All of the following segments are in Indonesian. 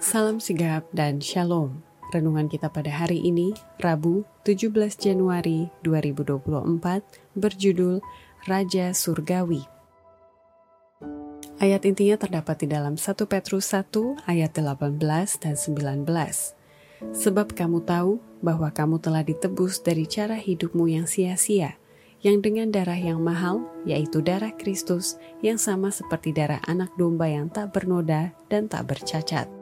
Salam sigap dan shalom. Renungan kita pada hari ini, Rabu 17 Januari 2024, berjudul Raja Surgawi. Ayat intinya terdapat di dalam 1 Petrus 1 ayat 18 dan 19. Sebab kamu tahu bahwa kamu telah ditebus dari cara hidupmu yang sia-sia, yang dengan darah yang mahal, yaitu darah Kristus, yang sama seperti darah anak domba yang tak bernoda dan tak bercacat.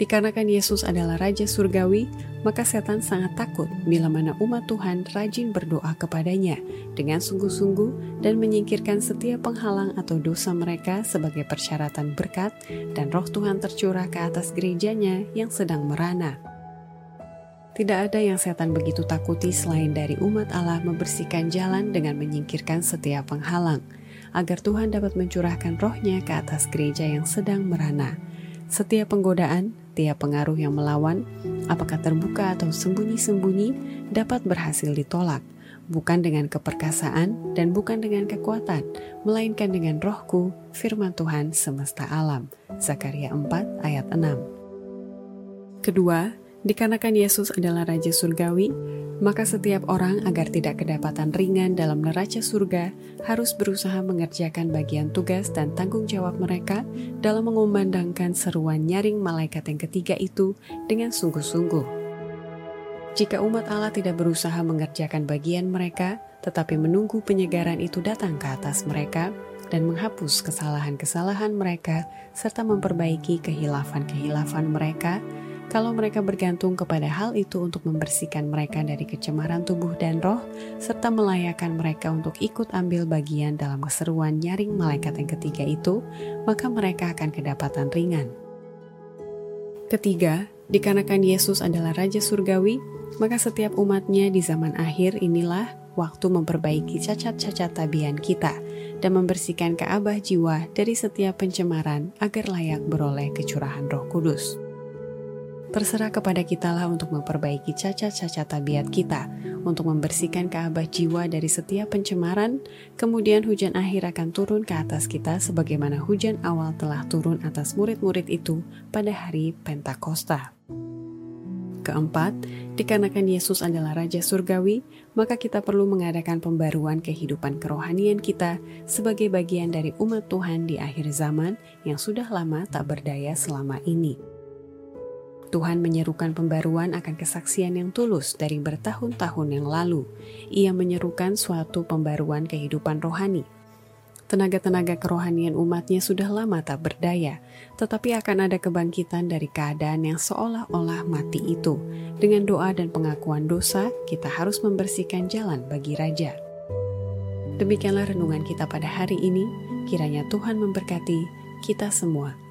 Dikarenakan Yesus adalah Raja Surgawi, maka setan sangat takut bila mana umat Tuhan rajin berdoa kepadanya dengan sungguh-sungguh dan menyingkirkan setiap penghalang atau dosa mereka sebagai persyaratan berkat dan roh Tuhan tercurah ke atas gerejanya yang sedang merana. Tidak ada yang setan begitu takuti selain dari umat Allah membersihkan jalan dengan menyingkirkan setiap penghalang, agar Tuhan dapat mencurahkan rohnya ke atas gereja yang sedang merana. Setiap penggodaan, tiap pengaruh yang melawan, apakah terbuka atau sembunyi-sembunyi, dapat berhasil ditolak, bukan dengan keperkasaan dan bukan dengan kekuatan, melainkan dengan rohku, firman Tuhan semesta alam. Zakaria 4 ayat 6 Kedua, dikarenakan Yesus adalah Raja Surgawi, maka setiap orang agar tidak kedapatan ringan dalam neraca surga harus berusaha mengerjakan bagian tugas dan tanggung jawab mereka dalam mengumandangkan seruan nyaring malaikat yang ketiga itu dengan sungguh-sungguh. Jika umat Allah tidak berusaha mengerjakan bagian mereka, tetapi menunggu penyegaran itu datang ke atas mereka dan menghapus kesalahan-kesalahan mereka serta memperbaiki kehilafan-kehilafan mereka, kalau mereka bergantung kepada hal itu untuk membersihkan mereka dari kecemaran tubuh dan roh, serta melayakkan mereka untuk ikut ambil bagian dalam keseruan nyaring malaikat yang ketiga itu, maka mereka akan kedapatan ringan. Ketiga, dikarenakan Yesus adalah Raja Surgawi, maka setiap umatnya di zaman akhir inilah waktu memperbaiki cacat-cacat tabian kita dan membersihkan keabah jiwa dari setiap pencemaran agar layak beroleh kecurahan roh kudus. Terserah kepada kita lah untuk memperbaiki cacat-cacat tabiat kita, untuk membersihkan keabah jiwa dari setiap pencemaran, kemudian hujan akhir akan turun ke atas kita sebagaimana hujan awal telah turun atas murid-murid itu pada hari Pentakosta. Keempat, dikarenakan Yesus adalah Raja Surgawi, maka kita perlu mengadakan pembaruan kehidupan kerohanian kita sebagai bagian dari umat Tuhan di akhir zaman yang sudah lama tak berdaya selama ini. Tuhan menyerukan pembaruan akan kesaksian yang tulus dari bertahun-tahun yang lalu. Ia menyerukan suatu pembaruan kehidupan rohani. Tenaga-tenaga kerohanian umatnya sudah lama tak berdaya, tetapi akan ada kebangkitan dari keadaan yang seolah-olah mati itu. Dengan doa dan pengakuan dosa, kita harus membersihkan jalan bagi Raja. Demikianlah renungan kita pada hari ini. Kiranya Tuhan memberkati kita semua.